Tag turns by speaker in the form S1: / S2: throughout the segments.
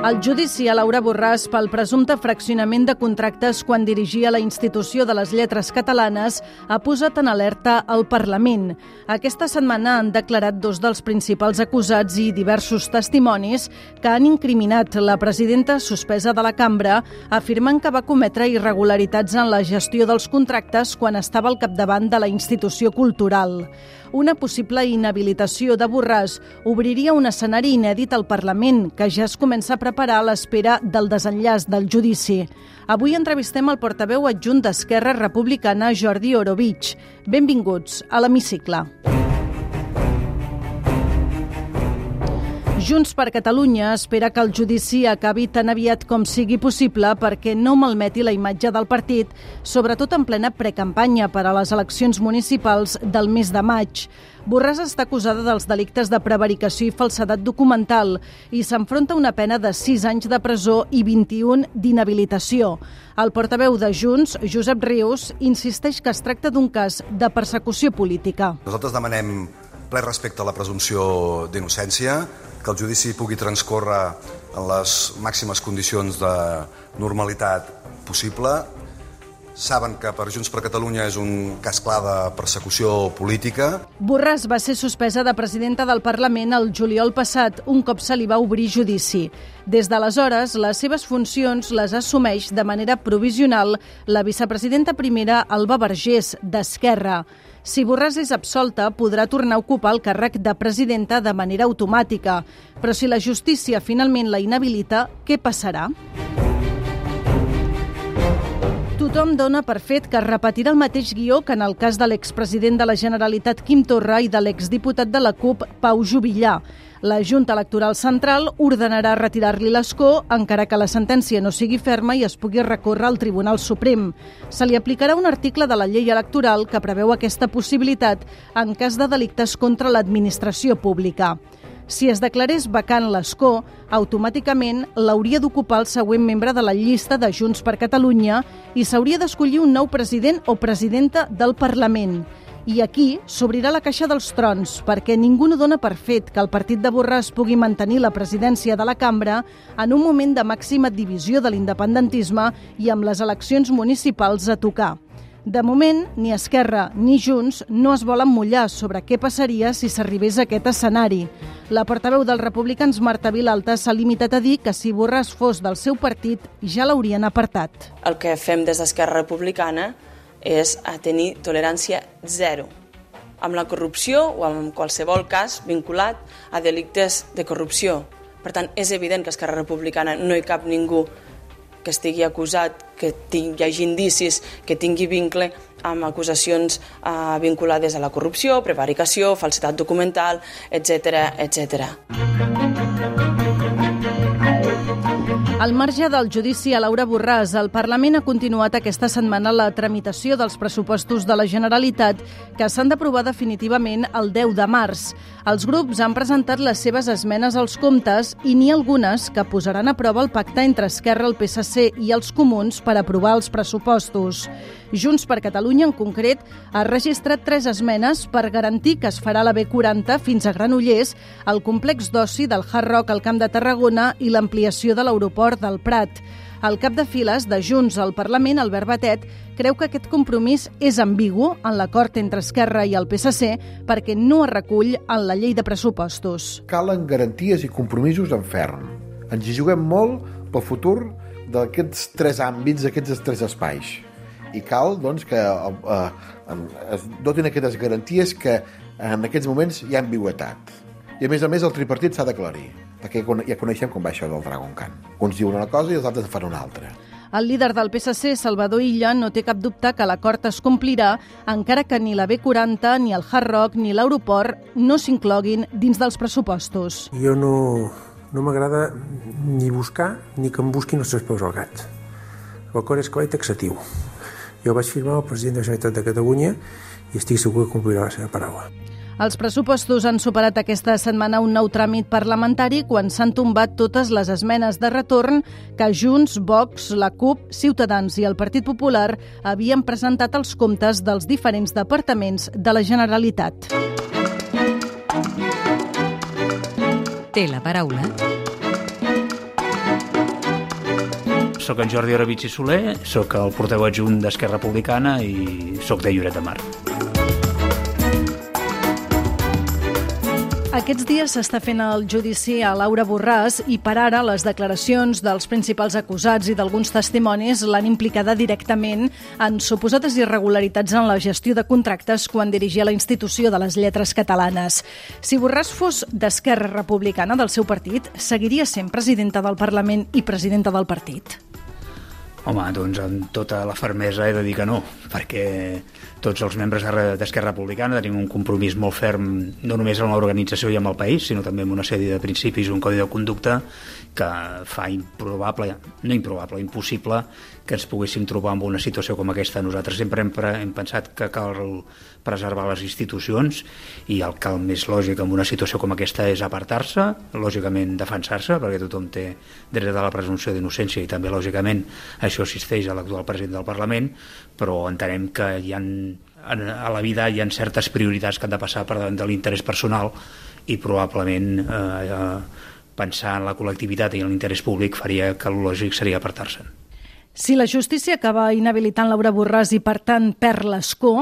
S1: El judici a Laura Borràs pel presumpte fraccionament de contractes quan dirigia la institució de les lletres catalanes ha posat en alerta el Parlament. Aquesta setmana han declarat dos dels principals acusats i diversos testimonis que han incriminat la presidenta suspesa de la cambra afirmant que va cometre irregularitats en la gestió dels contractes quan estava al capdavant de la institució cultural. Una possible inhabilitació de Borràs obriria un escenari inèdit al Parlament que ja es comença a preparar a l'espera del desenllaç del judici. Avui entrevistem el portaveu adjunt d'Esquerra Republicana, Jordi Orovich. Benvinguts a l'Hemicicle. Junts per Catalunya espera que el judici acabi tan aviat com sigui possible perquè no malmeti la imatge del partit, sobretot en plena precampanya per a les eleccions municipals del mes de maig. Borràs està acusada dels delictes de prevaricació i falsedat documental i s'enfronta a una pena de 6 anys de presó i 21 d'inhabilitació. El portaveu de Junts, Josep Rius, insisteix que es tracta d'un cas de persecució política.
S2: Nosaltres demanem ple respecte a la presumpció d'innocència, que el judici pugui transcórrer en les màximes condicions de normalitat possible. Saben que per Junts per Catalunya és un cas clar de persecució política.
S1: Borràs va ser suspesa de presidenta del Parlament el juliol passat, un cop se li va obrir judici. Des d'aleshores, les seves funcions les assumeix de manera provisional la vicepresidenta primera Alba Vergés, d'Esquerra. Si Borràs és absolta, podrà tornar a ocupar el càrrec de presidenta de manera automàtica. Però si la justícia finalment la inhabilita, què passarà? Tothom dona per fet que repetirà el mateix guió que en el cas de l'expresident de la Generalitat Quim Torra i de l'exdiputat de la CUP Pau Jubillà. La Junta Electoral Central ordenarà retirar-li l'escó, encara que la sentència no sigui ferma i es pugui recórrer al Tribunal Suprem. Se li aplicarà un article de la llei electoral que preveu aquesta possibilitat en cas de delictes contra l'administració pública. Si es declarés vacant l'escó, automàticament l'hauria d'ocupar el següent membre de la llista de Junts per Catalunya i s'hauria d'escollir un nou president o presidenta del Parlament. I aquí s'obrirà la caixa dels trons, perquè ningú no dona per fet que el partit de Borràs pugui mantenir la presidència de la cambra en un moment de màxima divisió de l'independentisme i amb les eleccions municipals a tocar. De moment, ni Esquerra ni Junts no es volen mullar sobre què passaria si s'arribés a aquest escenari. La portaveu dels republicans, Marta Vilalta, s'ha limitat a dir que si Borràs fos del seu partit ja l'haurien apartat.
S3: El que fem des d'Esquerra Republicana és a tenir tolerància zero amb la corrupció o amb qualsevol cas vinculat a delictes de corrupció. Per tant, és evident que Esquerra Republicana no hi cap ningú que estigui acusat, que hi hagi indicis, que tingui vincle amb acusacions eh, vinculades a la corrupció, prevaricació, falsitat documental, etc etc.
S1: Al marge del judici a Laura Borràs, el Parlament ha continuat aquesta setmana la tramitació dels pressupostos de la Generalitat que s'han d'aprovar definitivament el 10 de març. Els grups han presentat les seves esmenes als comptes i n'hi algunes que posaran a prova el pacte entre Esquerra, el PSC i els Comuns per aprovar els pressupostos. Junts per Catalunya, en concret, ha registrat tres esmenes per garantir que es farà la B40 fins a Granollers, el complex d'oci del Hard Rock al Camp de Tarragona i l'ampliació de l'aeroport del Prat. El cap de files de Junts al Parlament, Albert Batet, creu que aquest compromís és ambigu en l'acord entre Esquerra i el PSC perquè no es recull en la llei de pressupostos.
S4: Calen garanties i compromisos en ferm. Ens hi juguem molt pel futur d'aquests tres àmbits, d'aquests tres espais i cal doncs, que eh, eh, es dotin aquestes garanties que en aquests moments hi ha ambigüetat. I a més a més el tripartit s'ha d'aclarir, perquè ja coneixem com va això del Dragon Khan. Uns diuen una cosa i els altres en fan una altra.
S1: El líder del PSC, Salvador Illa, no té cap dubte que l'acord es complirà encara que ni la B40, ni el Hard Rock, ni l'aeroport no s'incloguin dins dels pressupostos.
S5: Jo no, no m'agrada ni buscar ni que em busquin els seus peus al gat. L'acord és clar i taxatiu. Jo vaig firmar el president de la Generalitat de Catalunya i estic segur que complirà la seva paraula.
S1: Els pressupostos han superat aquesta setmana un nou tràmit parlamentari quan s'han tombat totes les esmenes de retorn que Junts, Vox, la CUP, Ciutadans i el Partit Popular havien presentat als comptes dels diferents departaments de la Generalitat.
S6: Té la paraula
S7: Soc en Jordi Oravitz i Soler, sóc el porteu adjunt d'Esquerra Republicana i sóc de Lloret de Mar.
S1: Aquests dies s'està fent el judici a Laura Borràs i per ara les declaracions dels principals acusats i d'alguns testimonis l'han implicada directament en suposades irregularitats en la gestió de contractes quan dirigia la institució de les lletres catalanes. Si Borràs fos d'Esquerra Republicana del seu partit, seguiria sent presidenta del Parlament i presidenta del partit.
S7: Home, doncs amb tota la fermesa he de dir que no, perquè tots els membres d'Esquerra Republicana tenim un compromís molt ferm no només amb l'organització i amb el país, sinó també amb una sèrie de principis un codi de conducta que fa improbable, no improbable, impossible que ens poguéssim trobar en una situació com aquesta. Nosaltres sempre hem, hem pensat que cal preservar les institucions i el cal més lògic en una situació com aquesta és apartar-se, lògicament defensar-se, perquè tothom té dret a la presumpció d'innocència i també lògicament això assisteix a l'actual president del Parlament, però entenem que hi ha a la vida hi ha certes prioritats que han de passar per davant de l'interès personal i probablement eh, eh, pensar en la col·lectivitat i en l'interès públic faria que el lògic seria apartar-se'n.
S1: Si la justícia acaba inhabilitant Laura Borràs i, per tant, perd l'escó,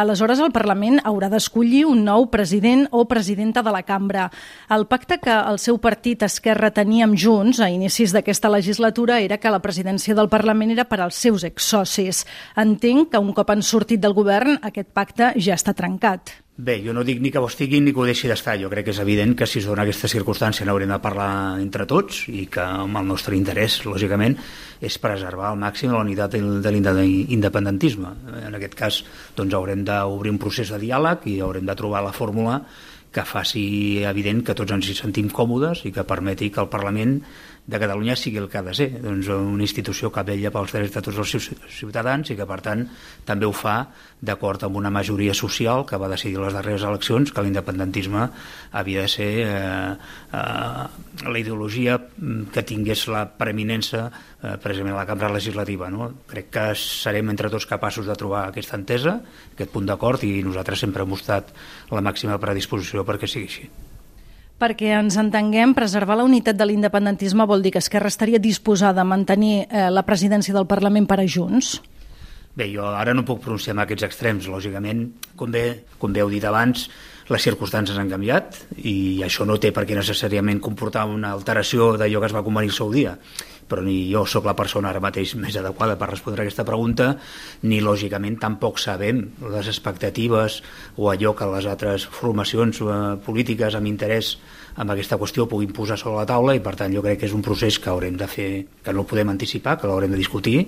S1: aleshores el Parlament haurà d'escollir un nou president o presidenta de la cambra. El pacte que el seu partit Esquerra tenia amb Junts a inicis d'aquesta legislatura era que la presidència del Parlament era per als seus exsocis. Entenc que un cop han sortit del govern aquest pacte ja està trencat.
S7: Bé, jo no dic ni que ho estigui ni que ho deixi d'estar. Jo crec que és evident que si es dona aquesta circumstància n'haurem de parlar entre tots i que amb el nostre interès, lògicament, és preservar al màxim la unitat de l'independentisme. En aquest cas, doncs, haurem d'obrir un procés de diàleg i haurem de trobar la fórmula que faci evident que tots ens hi sentim còmodes i que permeti que el Parlament de Catalunya sigui el que ha de ser, doncs una institució que vella pels drets de tots els ciutadans i que, per tant, també ho fa d'acord amb una majoria social que va decidir les darreres eleccions que l'independentisme havia de ser eh, eh, la ideologia que tingués la preeminença eh, precisament a la cambra legislativa. No? Crec que serem entre tots capaços de trobar aquesta entesa, aquest punt d'acord, i nosaltres sempre hem mostrat la màxima predisposició perquè sigui així.
S1: Perquè ens entenguem, preservar la unitat de l'independentisme vol dir que Esquerra estaria disposada a mantenir eh, la presidència del Parlament per a Junts?
S7: Bé, jo ara no puc pronunciar en aquests extrems. Lògicament, com bé, com bé heu dit abans, les circumstàncies han canviat i això no té per què necessàriament comportar una alteració d'allò que es va convenir el seu dia però ni jo sóc la persona ara mateix més adequada per respondre aquesta pregunta, ni lògicament tampoc sabem les expectatives o allò que les altres formacions eh, polítiques amb interès amb aquesta qüestió puguin posar sobre la taula i per tant jo crec que és un procés que haurem de fer, que no podem anticipar, que l'haurem de discutir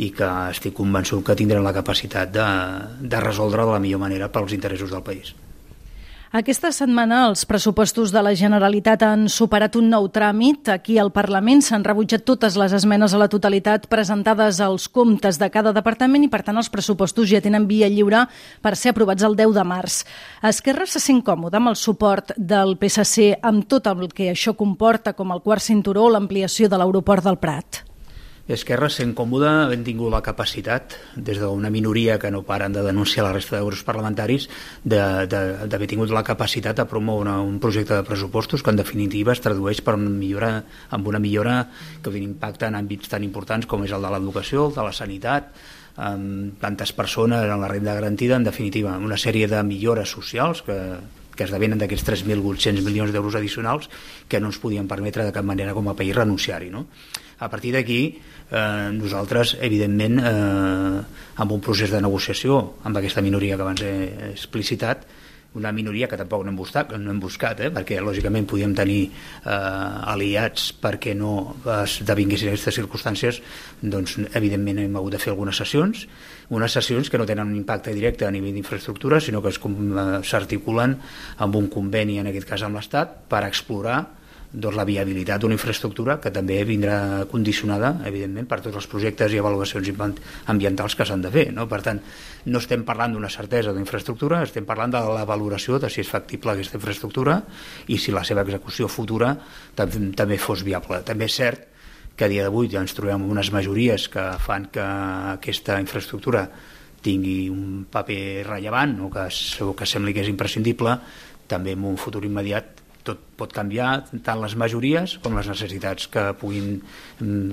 S7: i que estic convençut que tindrem la capacitat de, de resoldre de la millor manera pels interessos del país.
S1: Aquesta setmana els pressupostos de la Generalitat han superat un nou tràmit. Aquí al Parlament s'han rebutjat totes les esmenes a la totalitat presentades als comptes de cada departament i, per tant, els pressupostos ja tenen via lliure per ser aprovats el 10 de març. Esquerra se sent còmode amb el suport del PSC amb tot el que això comporta, com el quart cinturó o l'ampliació de l'aeroport del Prat.
S7: Esquerra sent còmoda havent tingut la capacitat, des d'una minoria que no paren de denunciar la resta de grups parlamentaris, d'haver tingut la capacitat de promoure un projecte de pressupostos que en definitiva es tradueix per una millora, amb una millora que té impacte en àmbits tan importants com és el de l'educació, el de la sanitat, amb tantes persones en la renda garantida, en definitiva, una sèrie de millores socials que, que esdevenen d'aquests 3.800 milions d'euros addicionals que no ens podien permetre de cap manera com a país renunciar-hi. No? A partir d'aquí, eh, nosaltres, evidentment, eh, amb un procés de negociació amb aquesta minoria que abans he explicitat, una minoria que tampoc no hem buscat, no hem buscat eh? perquè lògicament podíem tenir eh, aliats perquè no esdevinguessin aquestes circumstàncies, doncs evidentment hem hagut de fer algunes sessions, unes sessions que no tenen un impacte directe a nivell d'infraestructura, sinó que eh, s'articulen amb un conveni, en aquest cas amb l'Estat, per explorar doncs, la viabilitat d'una infraestructura que també vindrà condicionada, evidentment, per tots els projectes i avaluacions ambientals que s'han de fer. No? Per tant, no estem parlant d'una certesa d'infraestructura, estem parlant de la valoració de si és factible aquesta infraestructura i si la seva execució futura també, també fos viable. També és cert que a dia d'avui ja ens trobem unes majories que fan que aquesta infraestructura tingui un paper rellevant o que, o que sembli que és imprescindible, també en un futur immediat tot pot canviar, tant les majories com les necessitats que puguin,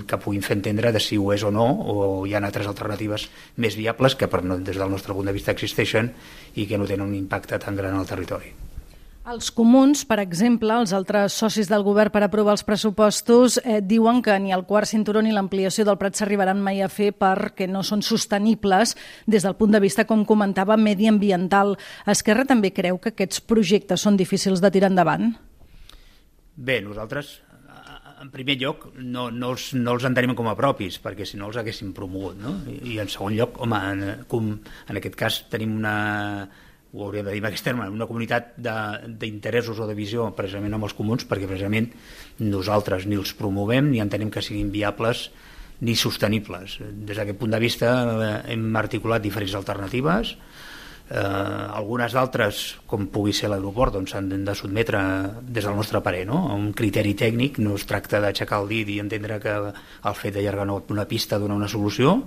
S7: que puguin fer entendre de si ho és o no, o hi ha altres alternatives més viables que per, des del nostre punt de vista existeixen i que no tenen un impacte tan gran al territori.
S1: Els comuns, per exemple, els altres socis del govern per aprovar els pressupostos, eh, diuen que ni el quart cinturó ni l'ampliació del Prat s'arribaran mai a fer perquè no són sostenibles des del punt de vista, com comentava, mediambiental. Esquerra també creu que aquests projectes són difícils de tirar endavant?
S7: Bé, nosaltres en primer lloc, no, no, els, no els entenem com a propis, perquè si no els haguéssim promogut, no? I, i en segon lloc, home, en, com, en aquest cas tenim una, ho hauríem de dir en aquest terme, una comunitat d'interessos o de visió precisament amb els comuns, perquè precisament nosaltres ni els promovem ni entenem que siguin viables ni sostenibles. Des d'aquest punt de vista eh, hem articulat diferents alternatives, eh, algunes d'altres, com pugui ser l'aeroport, doncs s'han de sotmetre des del nostre parer no? a un criteri tècnic, no es tracta d'aixecar el dit i entendre que el fet d'allargar una pista dona una solució,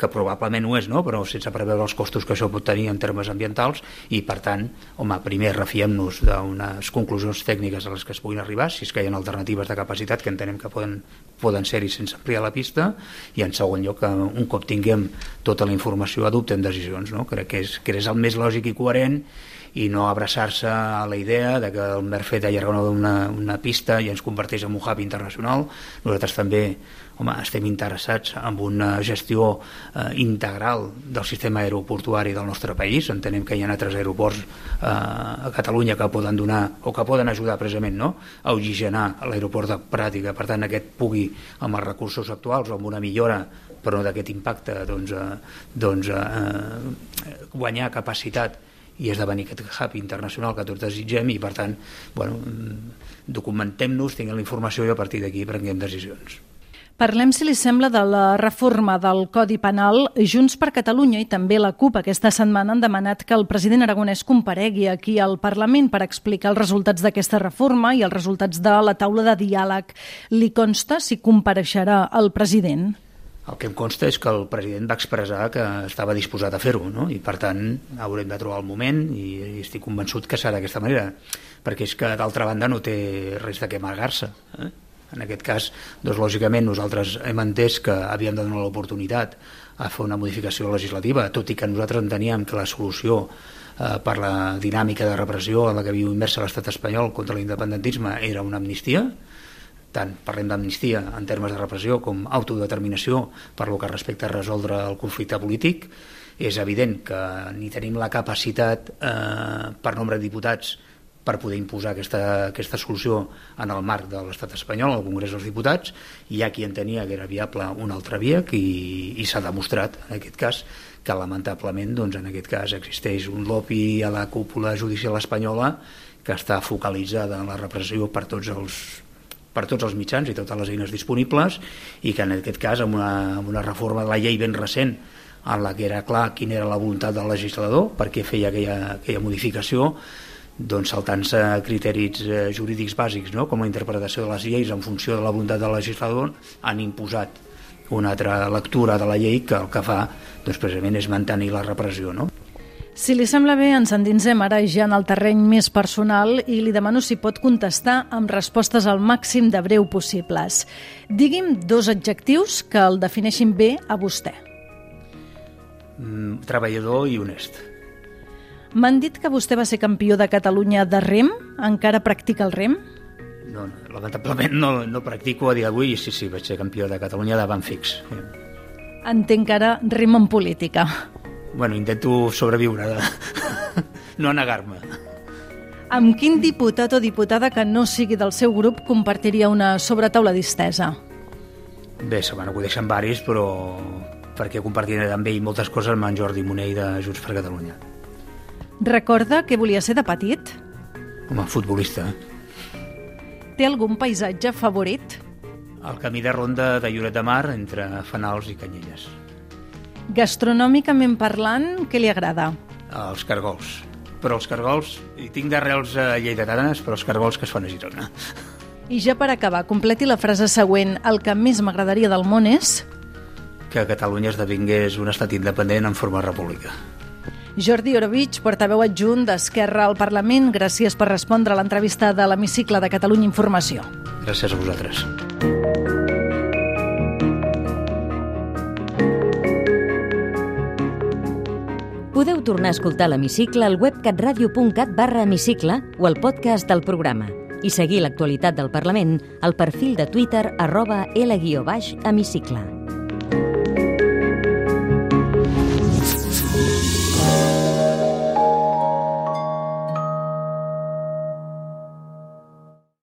S7: que probablement ho és, no? però sense preveure els costos que això pot tenir en termes ambientals i per tant, home, primer refiem-nos d'unes conclusions tècniques a les que es puguin arribar, si és que hi ha alternatives de capacitat que entenem que poden, poden ser-hi sense ampliar la pista i en segon lloc, un cop tinguem tota la informació adoptem decisions, no? crec que és, que és el més lògic i coherent i no abraçar-se a la idea de que el mer fet d'allargar una, una pista i ens converteix en un hub internacional. Nosaltres també home, estem interessats en una gestió eh, integral del sistema aeroportuari del nostre país. Entenem que hi ha altres aeroports eh, a Catalunya que poden donar o que poden ajudar precisament no? a oxigenar l'aeroport de Prat i que per tant aquest pugui amb els recursos actuals o amb una millora però d'aquest impacte doncs, eh, doncs, eh, guanyar capacitat i esdevenir aquest hub internacional que tots desitgem i per tant bueno, documentem-nos, tinguem la informació i a partir d'aquí prenguem decisions.
S1: Parlem, si li sembla, de la reforma del Codi Penal. Junts per Catalunya i també la CUP aquesta setmana han demanat que el president aragonès comparegui aquí al Parlament per explicar els resultats d'aquesta reforma i els resultats de la taula de diàleg. Li consta si compareixerà el president?
S7: El que em consta és que el president va expressar que estava disposat a fer-ho, no? i per tant haurem de trobar el moment i, estic convençut que serà d'aquesta manera, perquè és que d'altra banda no té res de què amagar-se. Eh? En aquest cas, doncs, lògicament, nosaltres hem entès que havíem de donar l'oportunitat a fer una modificació legislativa, tot i que nosaltres enteníem que la solució eh, per la dinàmica de repressió en la que viu immersa l'estat espanyol contra l'independentisme era una amnistia, tant parlem d'amnistia en termes de repressió com autodeterminació per lo que respecta a resoldre el conflicte polític, és evident que ni tenim la capacitat eh, per nombre de diputats per poder imposar aquesta, aquesta solució en el marc de l'estat espanyol, al Congrés dels Diputats, hi ha qui entenia que era viable una altra via i, i s'ha demostrat, en aquest cas, que lamentablement doncs, en aquest cas existeix un lobby a la cúpula judicial espanyola que està focalitzada en la repressió per tots els per tots els mitjans i totes les eines disponibles i que en aquest cas amb una, amb una reforma de la llei ben recent en la que era clar quina era la voluntat del legislador perquè feia aquella, aquella modificació doncs saltant-se criteris eh, jurídics bàsics no? com la interpretació de les lleis en funció de la voluntat del legislador han imposat una altra lectura de la llei que el que fa doncs, precisament és mantenir la repressió. No?
S1: Si li sembla bé, ens endinsem ara ja en el terreny més personal i li demano si pot contestar amb respostes al màxim de breu possibles. Digui'm dos adjectius que el defineixin bé a vostè.
S7: Mm, treballador i honest.
S1: M'han dit que vostè va ser campió de Catalunya de rem. Encara practica el rem?
S7: No, no lamentablement no, no practico a dia d'avui. Sí, sí, vaig ser campió de Catalunya de van fix.
S1: Entenc que ara rem en política
S7: bueno, intento sobreviure, de... no negar-me.
S1: Amb quin diputat o diputada que no sigui del seu grup compartiria una sobretaula distesa?
S7: Bé, se m'acudeixen varis, però perquè compartiré amb ell moltes coses amb en Jordi Monell de Junts per Catalunya.
S1: Recorda que volia ser de petit?
S7: Home, futbolista.
S1: Té algun paisatge favorit?
S7: El camí de ronda de Lloret de Mar entre Fanals i Canyelles.
S1: Gastronòmicament parlant, què li agrada?
S7: Els cargols. Però els cargols, i tinc d'arrels a lleidatanes, però els cargols que es fan a Girona.
S1: I ja per acabar, completi la frase següent. El que més m'agradaria del món és...
S7: Que Catalunya esdevingués un estat independent en forma república.
S1: Jordi Orovich, portaveu adjunt d'Esquerra al Parlament, gràcies per respondre a l'entrevista de l'Hemicicle de Catalunya Informació.
S7: Gràcies a vosaltres.
S6: Podeu tornar a escoltar l'Hemicicle al web catradio.cat barra hemicicle o al podcast del programa i seguir l'actualitat del Parlament al perfil de Twitter arroba L-hemicicle.